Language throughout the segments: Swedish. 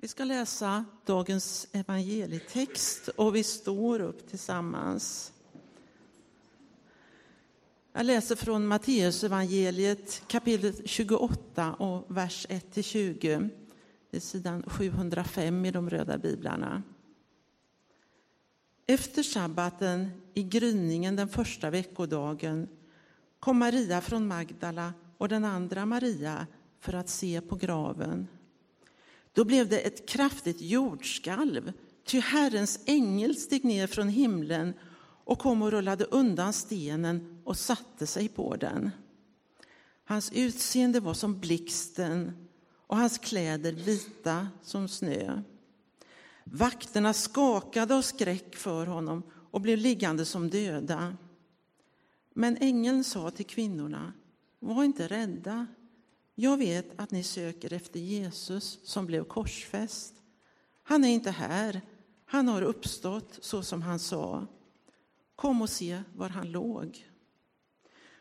Vi ska läsa dagens evangelietext och vi står upp tillsammans. Jag läser från Matteus evangeliet kapitel 28 och vers 1-20. Det är sidan 705 i de röda biblarna. Efter sabbaten i gryningen den första veckodagen kom Maria från Magdala och den andra Maria för att se på graven. Då blev det ett kraftigt jordskalv, ty Herrens ängel steg ner från himlen och kom och rullade undan stenen och satte sig på den. Hans utseende var som blixten och hans kläder vita som snö. Vakterna skakade av skräck för honom och blev liggande som döda. Men ängeln sa till kvinnorna, var inte rädda. Jag vet att ni söker efter Jesus som blev korsfäst. Han är inte här, han har uppstått så som han sa. Kom och se var han låg.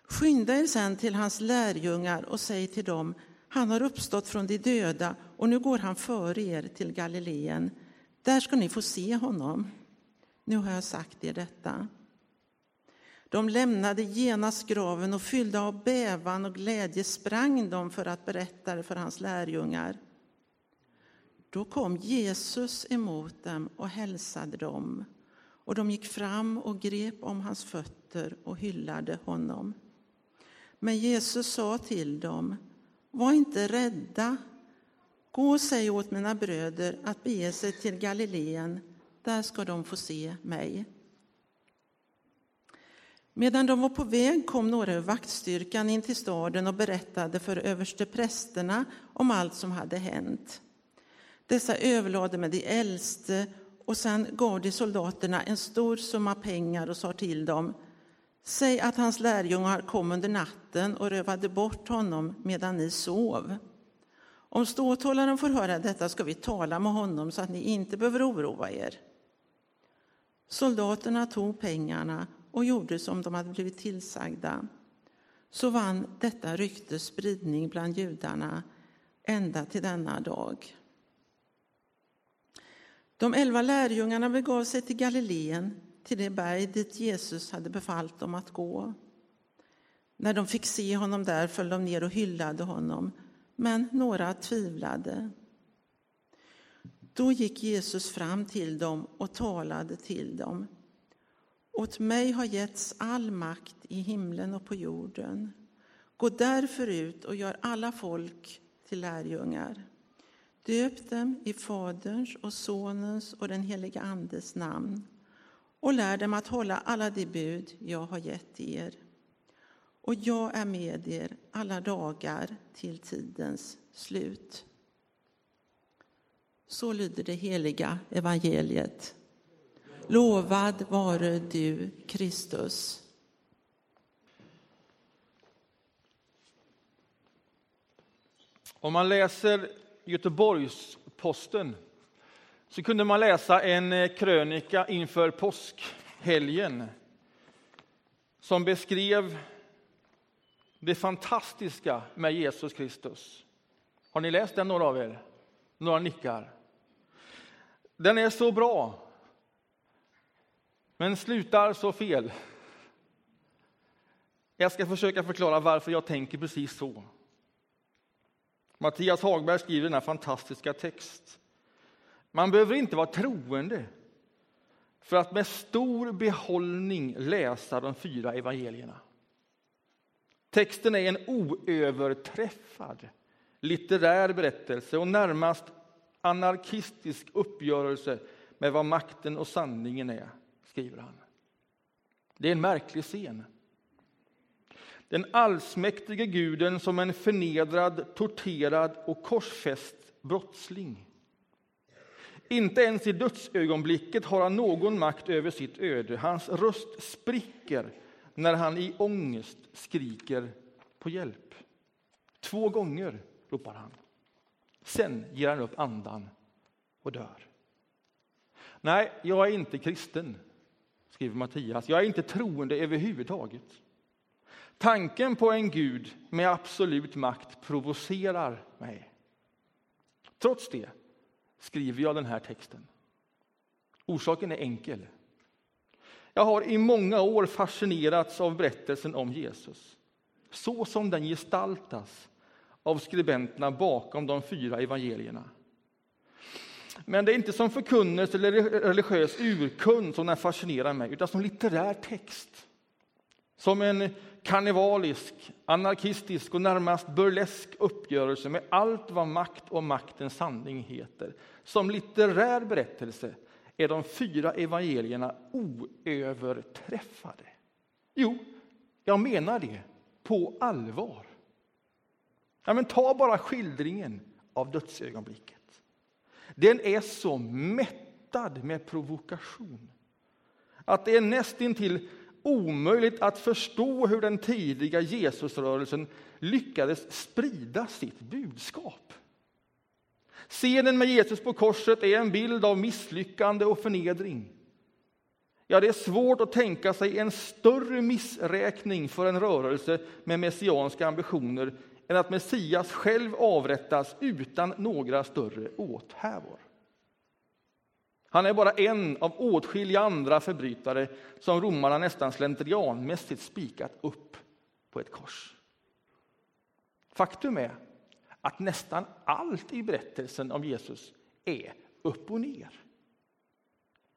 Skynda er sen till hans lärjungar och säg till dem, han har uppstått från de döda och nu går han före er till Galileen. Där ska ni få se honom. Nu har jag sagt er detta. De lämnade genast graven och fyllda av bävan och glädje sprang de för att berätta det för hans lärjungar. Då kom Jesus emot dem och hälsade dem och de gick fram och grep om hans fötter och hyllade honom. Men Jesus sa till dem, var inte rädda. Gå och säg åt mina bröder att bege sig till Galileen, där ska de få se mig. Medan de var på väg kom några ur vaktstyrkan in till staden och berättade för översteprästerna om allt som hade hänt. Dessa överlade med de äldste och sen gav de soldaterna en stor summa pengar och sa till dem Säg att hans lärjungar kom under natten och rövade bort honom medan ni sov. Om ståthållaren får höra detta ska vi tala med honom så att ni inte behöver oroa er. Soldaterna tog pengarna och gjorde som de hade blivit tillsagda. Så vann detta rykte spridning bland judarna ända till denna dag. De elva lärjungarna begav sig till Galileen, till det berg dit Jesus hade befallt dem att gå. När de fick se honom där föll de ner och hyllade honom, men några tvivlade. Då gick Jesus fram till dem och talade till dem. Åt mig har getts all makt i himlen och på jorden. Gå därför ut och gör alla folk till lärjungar. Döp dem i Faderns och Sonens och den helige Andes namn och lär dem att hålla alla de bud jag har gett er. Och jag är med er alla dagar till tidens slut. Så lyder det heliga evangeliet. Lovad vare du, Kristus. Om man läser Göteborgs-Posten så kunde man läsa en eh, krönika inför påskhelgen som beskrev det fantastiska med Jesus Kristus. Har ni läst den, några av er? Några nickar. Den är så bra, men slutar så fel. Jag ska försöka förklara varför jag tänker precis så. Mattias Hagberg skriver denna fantastiska text. Man behöver inte vara troende för att med stor behållning läsa de fyra evangelierna. Texten är en oöverträffad litterär berättelse och närmast anarkistisk uppgörelse med vad makten och sanningen är, skriver han. Det är en märklig scen. Den allsmäktige guden som en förnedrad, torterad och korsfäst brottsling. Inte ens i dödsögonblicket har han någon makt över sitt öde. Hans röst spricker när han i ångest skriker på hjälp. Två gånger ropar han. Sen ger han upp andan och dör. Nej, jag är inte kristen, skriver Mattias. Jag är inte troende överhuvudtaget. Tanken på en Gud med absolut makt provocerar mig. Trots det skriver jag den här texten? Orsaken är enkel. Jag har i många år fascinerats av berättelsen om Jesus, så som den gestaltas av skribenterna bakom de fyra evangelierna. Men det är inte som förkunnelse eller religiös urkund som den fascinerar mig, utan som litterär text. Som en karnevalisk, anarkistisk och närmast burlesk uppgörelse med allt vad makt och maktens sanning heter. Som litterär berättelse är de fyra evangelierna oöverträffade. Jo, jag menar det på allvar. Ja, men ta bara skildringen av dödsögonblicket. Den är så mättad med provokation att det är nästintill omöjligt att förstå hur den tidiga Jesusrörelsen lyckades sprida sitt budskap. Scenen med Jesus på korset är en bild av misslyckande och förnedring. Ja, det är svårt att tänka sig en större missräkning för en rörelse med messianska ambitioner än att Messias själv avrättas utan några större åthävor. Han är bara en av åtskilliga andra förbrytare som romarna nästan slentrianmässigt spikat upp på ett kors. Faktum är att nästan allt i berättelsen om Jesus är upp och ner.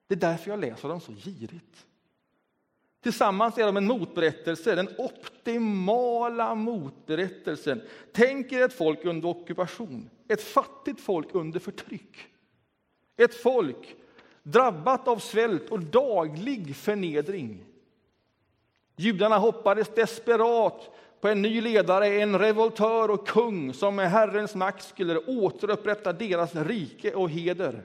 Det är därför jag läser dem så girigt. Tillsammans är de en motberättelse, den optimala motberättelsen. Tänk er ett folk under ockupation, ett fattigt folk under förtryck. Ett folk drabbat av svält och daglig förnedring. Judarna hoppades desperat på en ny ledare, en revoltör och kung som med Herrens makt skulle återupprätta deras rike och heder.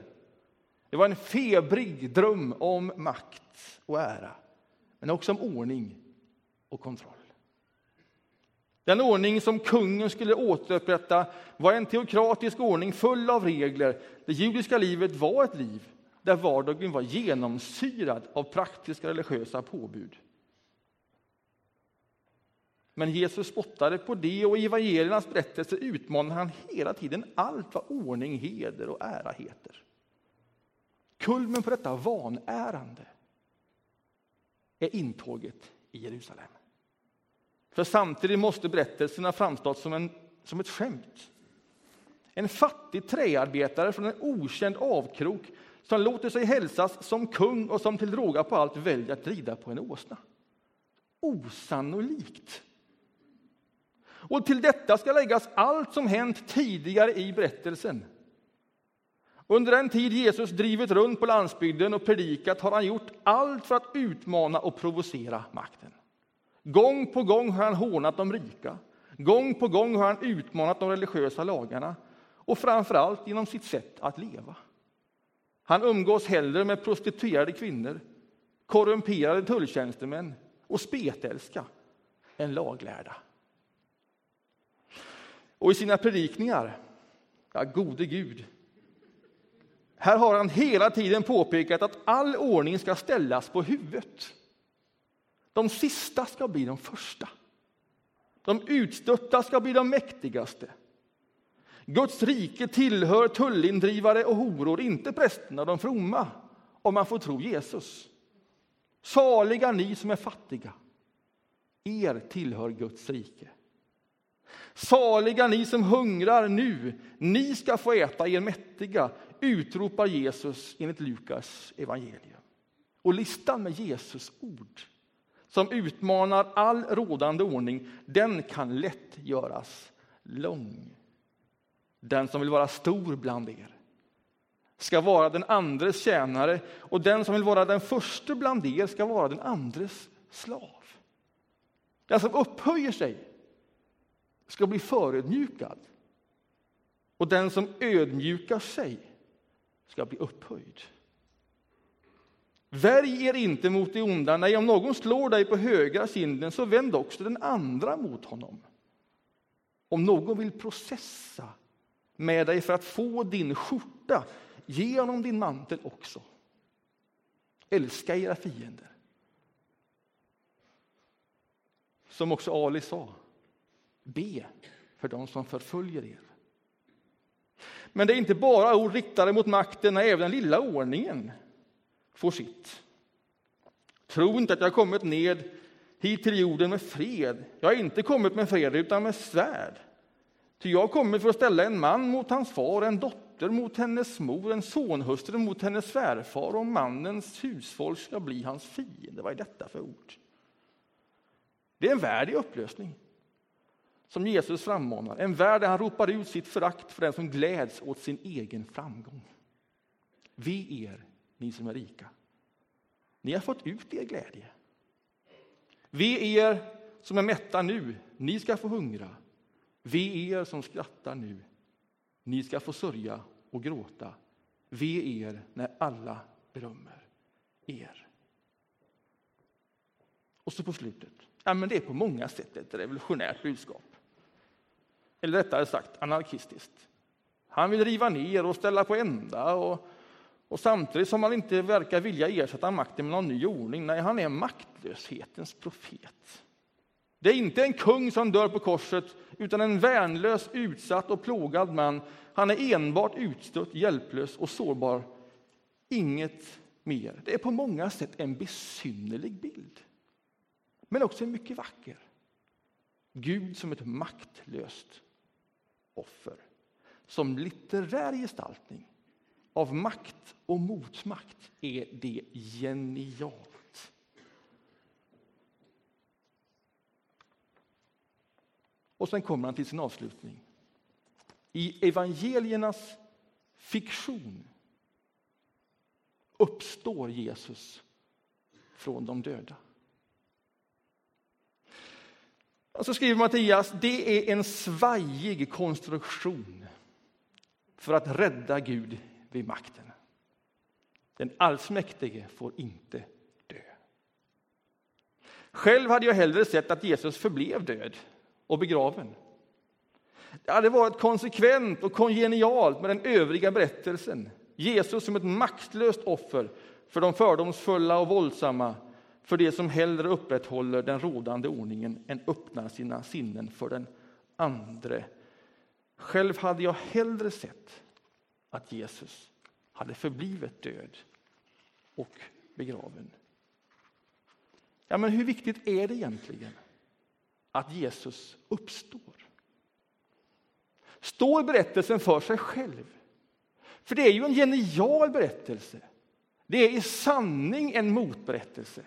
Det var en febrig dröm om makt och ära, men också om ordning och kontroll. Den ordning som kungen skulle återupprätta var en teokratisk ordning full av regler. Det judiska livet var ett liv där vardagen var genomsyrad av praktiska religiösa påbud. Men Jesus spottade på det och i evangeliernas berättelse utmanar han hela tiden allt vad ordning, heder och ära heter. Kulmen på detta vanärande är intåget i Jerusalem. För samtidigt måste berättelserna framstått som, en, som ett skämt. En fattig träarbetare från en okänd avkrok som låter sig hälsas som kung och som till råga på allt väljer att rida på en åsna. Osannolikt! Och till detta ska läggas allt som hänt tidigare i berättelsen. Under den tid Jesus drivit runt på landsbygden och predikat har han gjort allt för att utmana och provocera makten. Gång på gång har han hånat de rika. Gång på gång har han utmanat de religiösa lagarna och framför allt genom sitt sätt att leva. Han umgås hellre med prostituerade kvinnor, korrumperade tulltjänstemän och spetälska än laglärda. Och i sina predikningar, ja, gode Gud, här har han hela tiden påpekat att all ordning ska ställas på huvudet. De sista ska bli de första. De utstötta ska bli de mäktigaste. Guds rike tillhör tullindrivare och horor, inte prästerna, och de fromma, om man får tro Jesus. Saliga ni som är fattiga, er tillhör Guds rike. Saliga ni som hungrar nu, ni ska få äta er mättiga, utropar Jesus enligt Lukas evangelium. Och listan med Jesus ord som utmanar all rådande ordning, den kan lätt göras lång. Den som vill vara stor bland er ska vara den andres tjänare och den som vill vara den första bland er ska vara den andres slav. Den som upphöjer sig ska bli förödmjukad och den som ödmjukar sig ska bli upphöjd. Värj er inte mot det onda. Nej, om någon slår dig på högra kinden, så vänd också den andra mot honom. Om någon vill processa med dig för att få din skjorta, ge honom din mantel också. Älska era fiender. Som också Ali sa, be för dem som förföljer er. Men det är inte bara ord riktade mot makten, när även den lilla ordningen får sitt. Tro inte att jag kommit ned hit till jorden med fred. Jag har inte kommit med fred, utan med svärd. Ty jag har kommit för att ställa en man mot hans far, en dotter mot hennes mor, en sonhustru mot hennes svärfar, och mannens husfolk ska bli hans fiende. Vad är detta för ord? Det är en värld i upplösning som Jesus frammanar, en värld där han ropar ut sitt förakt för den som gläds åt sin egen framgång. Ve er, ni som är rika. Ni har fått ut er glädje. Ve er som är mätta nu, ni ska få hungra. Ve er som skrattar nu, ni ska få sörja och gråta. Ve er när alla berömmer er. Och så på slutet, ja, men det är på många sätt ett revolutionärt budskap. Eller rättare sagt anarkistiskt. Han vill riva ner och ställa på ända och, och samtidigt som han inte verkar vilja ersätta makten med någon ny ordning. Nej, han är maktlöshetens profet. Det är inte en kung som dör på korset, utan en värnlös, utsatt och plågad man. Han är enbart utstött, hjälplös och sårbar. Inget mer. Det är på många sätt en besynnerlig bild, men också en mycket vacker. Gud som ett maktlöst offer. Som litterär gestaltning av makt och motmakt är det genialt. Och sen kommer han till sin avslutning. I evangeliernas fiktion uppstår Jesus från de döda. Och så skriver Mattias, det är en svajig konstruktion för att rädda Gud vid makten. Den allsmäktige får inte dö. Själv hade jag hellre sett att Jesus förblev död och begraven. Det hade varit konsekvent och kongenialt med den övriga berättelsen. Jesus som ett maktlöst offer för de fördomsfulla och våldsamma för det som hellre upprätthåller den rådande ordningen än öppnar sina sinnen för den andre. Själv hade jag hellre sett att Jesus hade förblivit död och begraven. Ja, men hur viktigt är det egentligen att Jesus uppstår? Står berättelsen för sig själv? För det är ju en genial berättelse. Det är i sanning en motberättelse.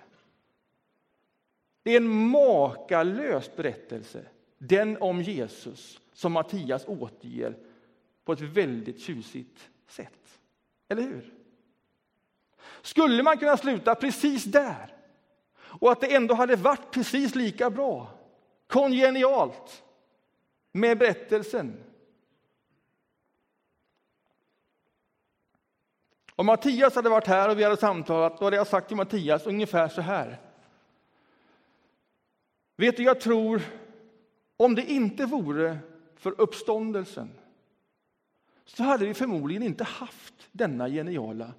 Det är en makalös berättelse, den om Jesus, som Mattias återger på ett väldigt tjusigt sätt. Eller hur? Skulle man kunna sluta precis där och att det ändå hade varit precis lika bra, kongenialt, med berättelsen? Om Mattias hade varit här och vi hade samtalat, då hade jag sagt till Mattias ungefär så här. Vet du, jag tror, om det inte vore för uppståndelsen så hade vi förmodligen inte haft denna geniala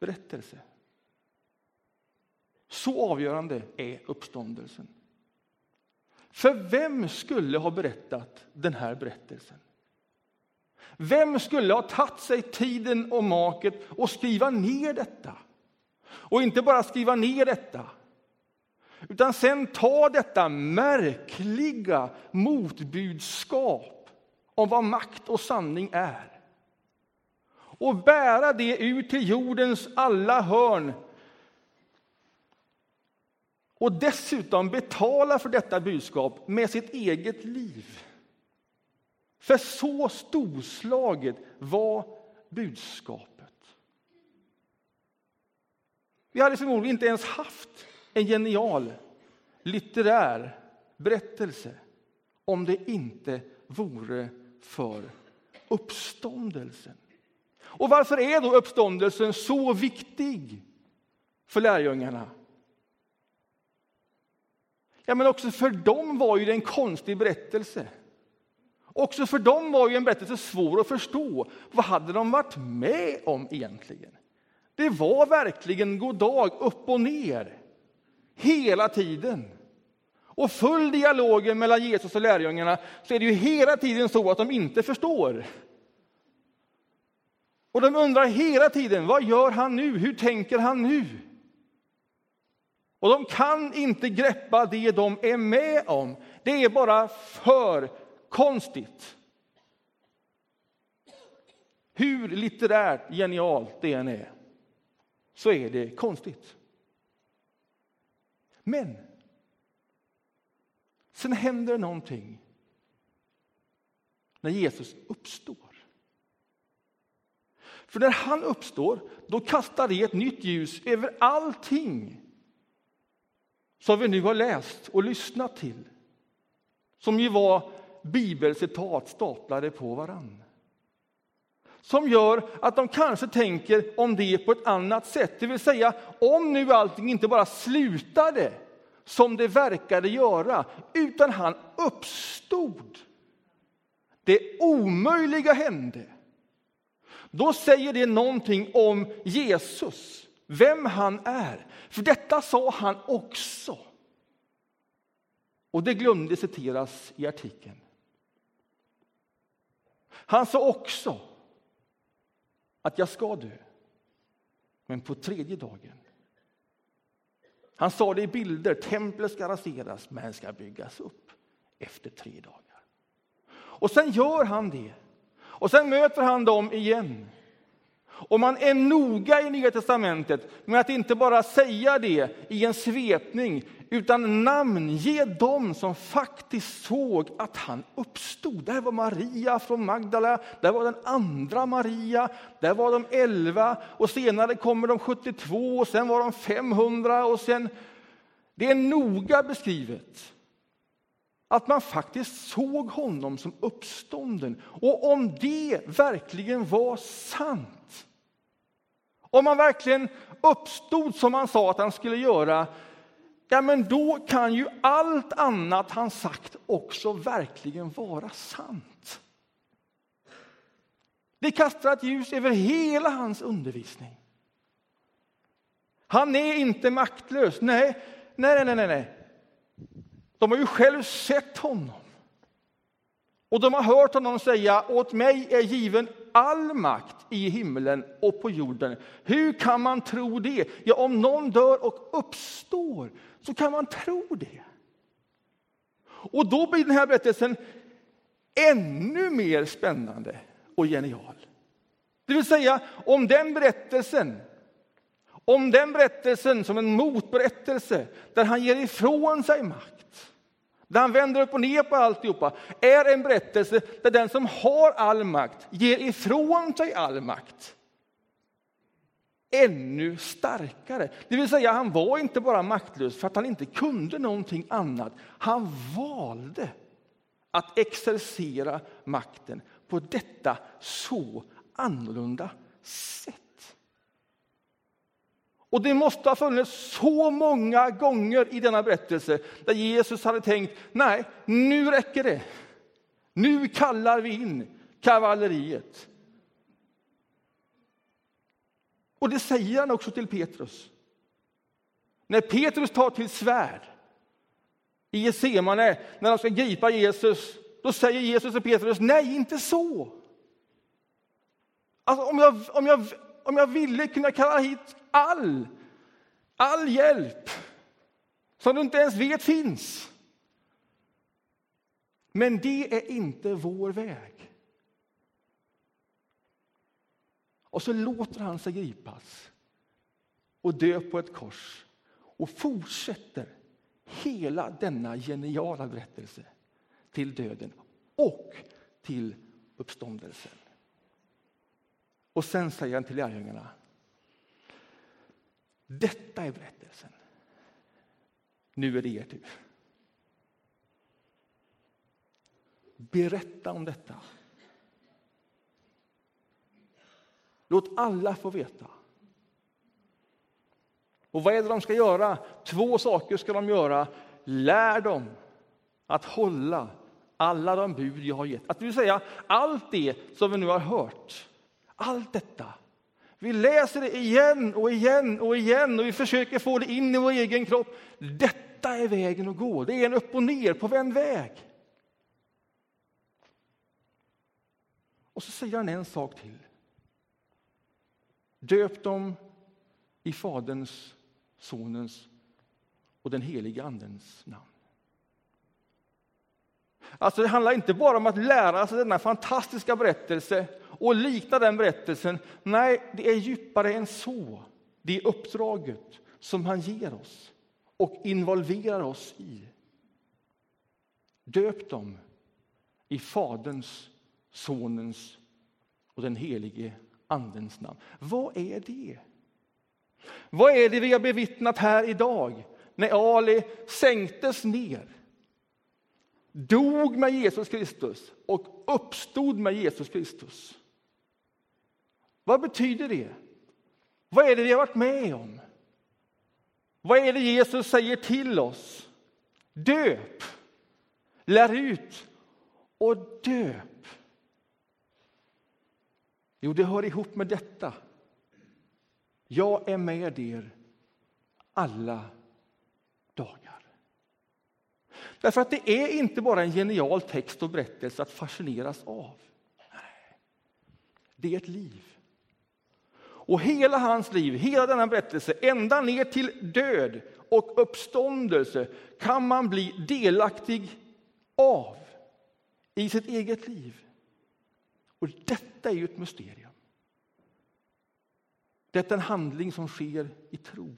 berättelse. Så avgörande är uppståndelsen. För vem skulle ha berättat den här berättelsen? Vem skulle ha tagit sig tiden och maket och skriva ner detta? Och inte bara skriva ner detta, utan sen ta detta märkliga motbudskap om vad makt och sanning är och bära det ut till jordens alla hörn och dessutom betala för detta budskap med sitt eget liv. För så storslaget var budskapet. Vi hade förmodligen inte ens haft en genial litterär berättelse om det inte vore för uppståndelsen. Och varför är då uppståndelsen så viktig för lärjungarna? Ja, men också för dem var ju det en konstig berättelse. Också för dem var ju en berättelse svår att förstå. Vad hade de varit med om egentligen? Det var verkligen god dag upp och ner hela tiden. Och full dialogen mellan Jesus och lärjungarna så är det ju hela tiden så att de inte förstår. Och de undrar hela tiden, vad gör han nu? Hur tänker han nu? Och de kan inte greppa det de är med om. Det är bara för konstigt. Hur litterärt genialt det än är, så är det konstigt. Men sen händer någonting när Jesus uppstår. För när han uppstår, då kastar det ett nytt ljus över allting som vi nu har läst och lyssnat till. Som ju var bibelcitat staplade på varann. Som gör att de kanske tänker om det på ett annat sätt. Det vill säga, om nu allting inte bara slutade som det verkade göra, utan han uppstod. Det omöjliga hände. Då säger det någonting om Jesus, vem han är. För detta sa han också. Och det glömde citeras i artikeln. Han sa också att jag ska dö, men på tredje dagen. Han sa det i bilder, templet ska raseras men ska byggas upp efter tre dagar. Och sen gör han det. Och sen möter han dem igen. Och man är noga i Nya testamentet med att inte bara säga det i en svepning, utan namnge dem som faktiskt såg att han uppstod. Där var Maria från Magdala, där var den andra Maria, där var de elva och senare kommer de 72 och sen var de 500 och sen... Det är noga beskrivet att man faktiskt såg honom som uppstånden. Och om det verkligen var sant, om han verkligen uppstod som han sa att han skulle göra, ja, men då kan ju allt annat han sagt också verkligen vara sant. Det kastar ett ljus över hela hans undervisning. Han är inte maktlös. Nej, nej, nej, nej. De har ju själv sett honom. Och de har hört honom säga, åt mig är given all makt i himlen och på jorden. Hur kan man tro det? Ja, om någon dör och uppstår så kan man tro det. Och då blir den här berättelsen ännu mer spännande och genial. Det vill säga, om den berättelsen om den berättelsen som en motberättelse där han ger ifrån sig makt där han vänder upp och ner på alltihopa, är en berättelse där den som har all makt ger ifrån sig all makt. Ännu starkare. Det vill säga, han var inte bara maktlös för att han inte kunde någonting annat. Han valde att exercera makten på detta så annorlunda sätt. Och det måste ha funnits så många gånger i denna berättelse där Jesus hade tänkt, nej, nu räcker det. Nu kallar vi in kavalleriet. Och det säger han också till Petrus. När Petrus tar till svärd i Getsemane, när de ska gripa Jesus, då säger Jesus till Petrus, nej, inte så. Alltså, om, jag, om, jag, om jag ville kunna kalla hit all, all hjälp som du inte ens vet finns. Men det är inte vår väg. Och så låter han sig gripas och dö på ett kors och fortsätter hela denna geniala berättelse till döden och till uppståndelsen. Och sen säger han till lärjungarna detta är berättelsen. Nu är det er tur. Berätta om detta. Låt alla få veta. Och vad är det de ska göra? Två saker ska de göra. Lär dem att hålla alla de bud jag har gett. Att vill säga allt det som vi nu har hört. Allt detta vi läser det igen och igen och igen och vi försöker få det in i vår egen kropp. Detta är vägen att gå. Det är en upp och ner på vänd väg. Och så säger han en sak till. Döp dem i Faderns, Sonens och den helige Andens namn. Alltså det handlar inte bara om att lära sig denna fantastiska berättelse och likna den berättelsen. Nej, det är djupare än så. Det är uppdraget som han ger oss och involverar oss i. Döp dem i Faderns, Sonens och den helige Andens namn. Vad är det? Vad är det vi har bevittnat här idag när Ali sänktes ner dog med Jesus Kristus och uppstod med Jesus Kristus. Vad betyder det? Vad är det vi har varit med om? Vad är det Jesus säger till oss? Döp, lär ut och döp. Jo, det hör ihop med detta. Jag är med er alla dagar. Därför att det är inte bara en genial text och berättelse att fascineras av. Nej, det är ett liv. Och hela hans liv, hela denna berättelse, ända ner till död och uppståndelse kan man bli delaktig av i sitt eget liv. Och detta är ju ett mysterium. Detta är en handling som sker i tro.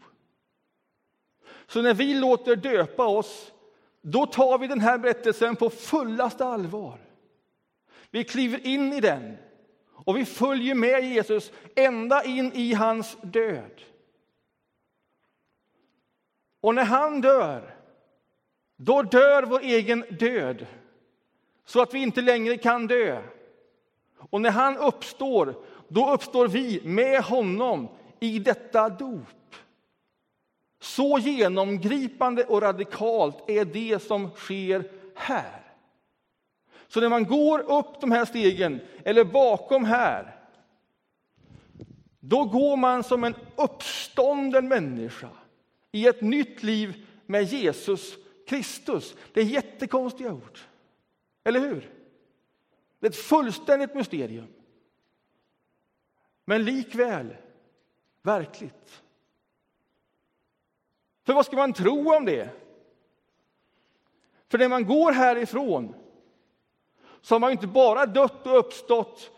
Så när vi låter döpa oss, då tar vi den här berättelsen på fullaste allvar. Vi kliver in i den och vi följer med Jesus ända in i hans död. Och när han dör, då dör vår egen död så att vi inte längre kan dö. Och när han uppstår, då uppstår vi med honom i detta dop. Så genomgripande och radikalt är det som sker här. Så när man går upp de här stegen, eller bakom här, då går man som en uppstånden människa i ett nytt liv med Jesus Kristus. Det är jättekonstiga ord. Eller hur? Det är ett fullständigt mysterium. Men likväl verkligt. För vad ska man tro om det? För när man går härifrån så har man inte bara dött och uppstått.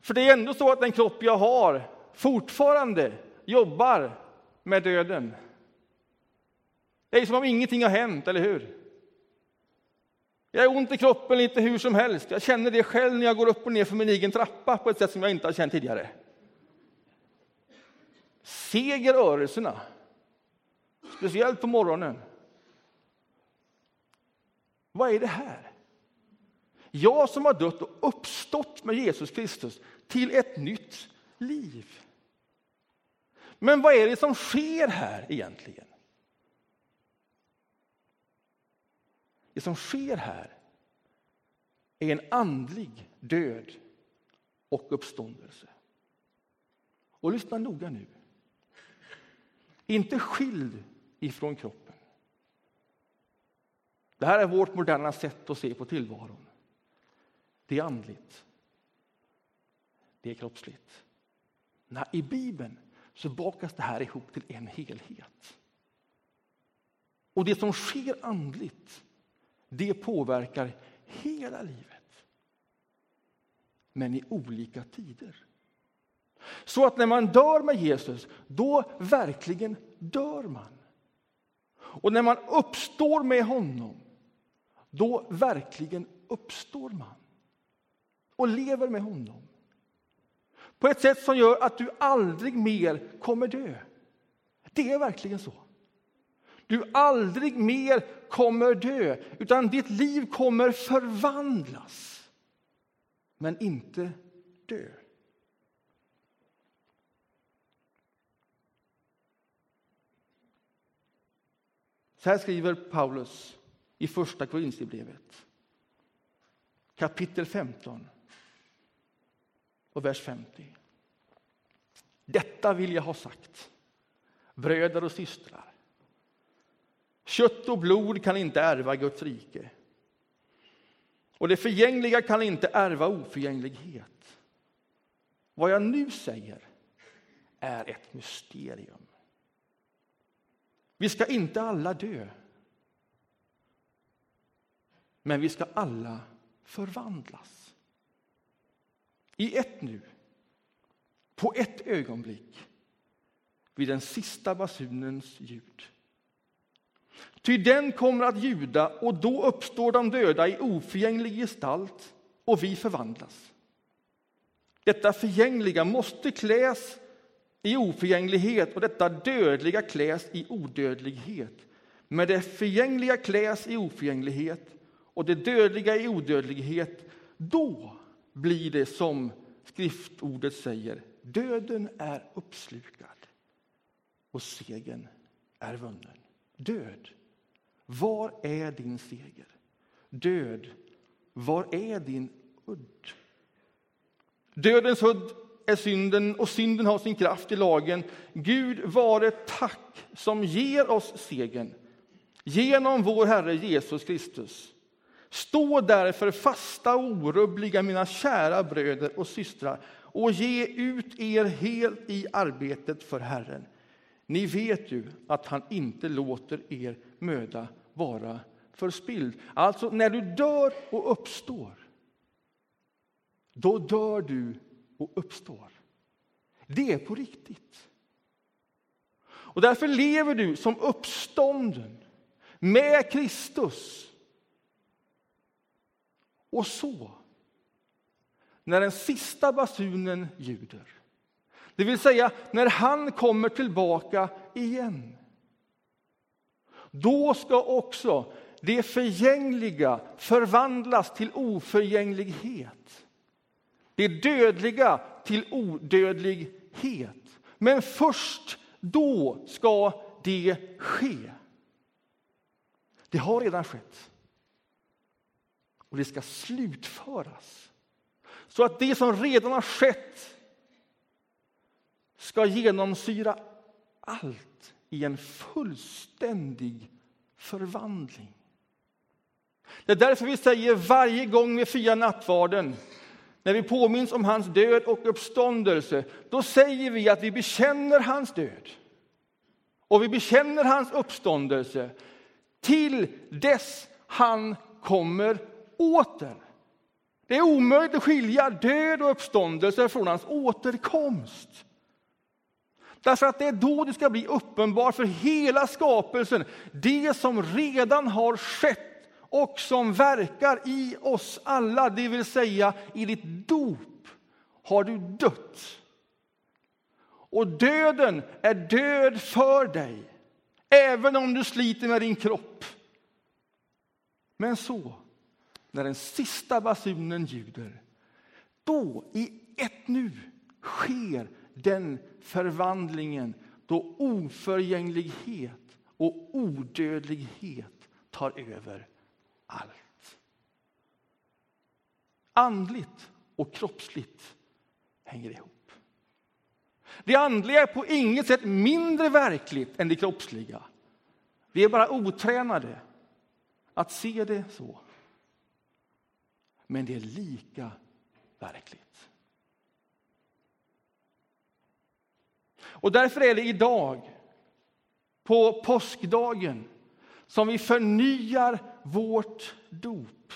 För det är ändå så att den kropp jag har fortfarande jobbar med döden. Det är som om ingenting har hänt, eller hur? Jag har ont i kroppen lite hur som helst. Jag känner det själv när jag går upp och ner för min egen trappa på ett sätt som jag inte har känt tidigare. Seger rörelserna, speciellt på morgonen. Vad är det här? Jag som har dött och uppstått med Jesus Kristus till ett nytt liv. Men vad är det som sker här egentligen? Det som sker här är en andlig död och uppståndelse. Och lyssna noga nu. Inte skild ifrån kroppen. Det här är vårt moderna sätt att se på tillvaron. Det är andligt. Det är kroppsligt. Nej, I Bibeln så bakas det här ihop till en helhet. Och det som sker andligt det påverkar hela livet. Men i olika tider. Så att när man dör med Jesus, då verkligen dör man. Och när man uppstår med honom, då verkligen uppstår man. Och lever med honom. På ett sätt som gör att du aldrig mer kommer dö. Det är verkligen så du aldrig mer kommer dö, utan ditt liv kommer förvandlas, men inte dö. Så här skriver Paulus i Första Korinthierbrevet, kapitel 15 och vers 50. Detta vill jag ha sagt, bröder och systrar. Kött och blod kan inte ärva Guds rike. Och det förgängliga kan inte ärva oförgänglighet. Vad jag nu säger är ett mysterium. Vi ska inte alla dö. Men vi ska alla förvandlas. I ett nu, på ett ögonblick, vid den sista basunens ljud. Ty den kommer att ljuda, och då uppstår de döda i oförgänglig gestalt, och vi förvandlas. Detta förgängliga måste kläs i oförgänglighet och detta dödliga kläs i odödlighet. Men det förgängliga kläs i oförgänglighet och det dödliga i odödlighet. Då blir det som skriftordet säger, döden är uppslukad och segern är vunnen. Död, var är din seger? Död, var är din udd? Dödens udd är synden och synden har sin kraft i lagen. Gud vare tack som ger oss segern genom vår Herre Jesus Kristus. Stå därför fasta och orubbliga, mina kära bröder och systrar och ge ut er helt i arbetet för Herren. Ni vet ju att han inte låter er möda vara förspilld. Alltså, när du dör och uppstår, då dör du och uppstår. Det är på riktigt. Och därför lever du som uppstånden med Kristus. Och så, när den sista basunen ljuder, det vill säga när han kommer tillbaka igen, då ska också det förgängliga förvandlas till oförgänglighet. Det dödliga till odödlighet. Men först då ska det ske. Det har redan skett. Och det ska slutföras. Så att det som redan har skett ska genomsyra allt i en fullständig förvandling. Det är därför vi säger varje gång vi firar nattvarden när vi påminns om hans död och uppståndelse, då säger vi att vi bekänner hans död och vi bekänner hans uppståndelse till dess han kommer åter. Det är omöjligt att skilja död och uppståndelse från hans återkomst. Därför att det är då det ska bli uppenbart för hela skapelsen, det som redan har skett och som verkar i oss alla, det vill säga i ditt dop har du dött. Och döden är död för dig, även om du sliter med din kropp. Men så, när den sista basunen ljuder, då i ett nu sker den förvandlingen då oförgänglighet och odödlighet tar över allt. Andligt och kroppsligt hänger ihop. Det andliga är på inget sätt mindre verkligt än det kroppsliga. Vi är bara otränade att se det så. Men det är lika verkligt. Och därför är det idag, på påskdagen, som vi förnyar vårt dop.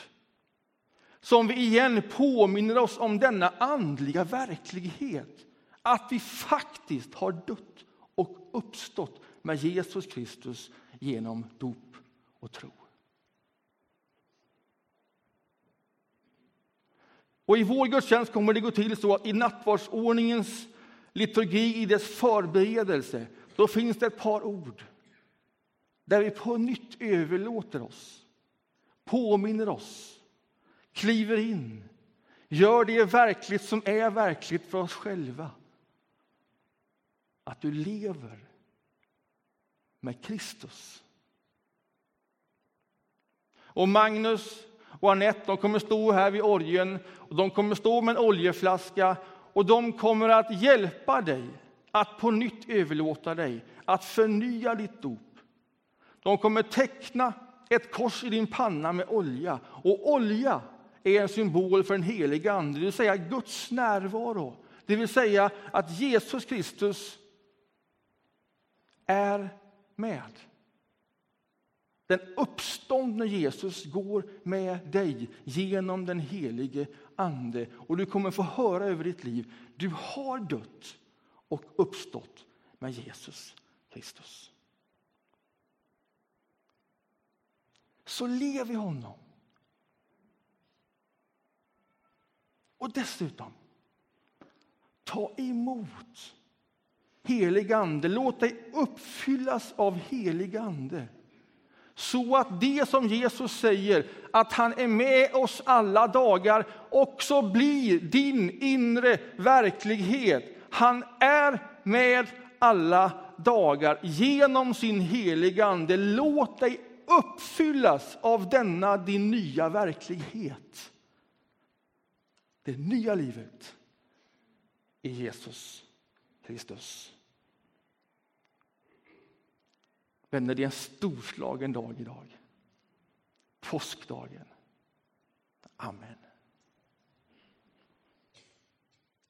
Som vi igen påminner oss om denna andliga verklighet. Att vi faktiskt har dött och uppstått med Jesus Kristus genom dop och tro. Och I vår gudstjänst kommer det gå till så att i nattvardsordningens liturgi, i dess förberedelse, då finns det ett par ord där vi på nytt överlåter oss, påminner oss, kliver in, gör det verkligt som är verkligt för oss själva. Att du lever med Kristus. Och Magnus och Anette de kommer stå här vid orgen och de kommer stå med en oljeflaska och de kommer att hjälpa dig att på nytt överlåta dig, att förnya ditt dop. De kommer teckna ett kors i din panna med olja. Och olja är en symbol för den heliga Ande, det vill säga Guds närvaro. Det vill säga att Jesus Kristus är med. Den uppståndne Jesus går med dig genom den helige Ande och du kommer få höra över ditt liv. Du har dött och uppstått med Jesus Kristus. Så lev i honom. Och dessutom, ta emot helig ande. Låt dig uppfyllas av helig ande. Så att det som Jesus säger, att han är med oss alla dagar, också blir din inre verklighet. Han är med alla dagar genom sin heliga Ande. Låt dig uppfyllas av denna din nya verklighet. Det nya livet i Jesus Kristus. Vänner, det är en storslagen dag idag. Påskdagen. Amen.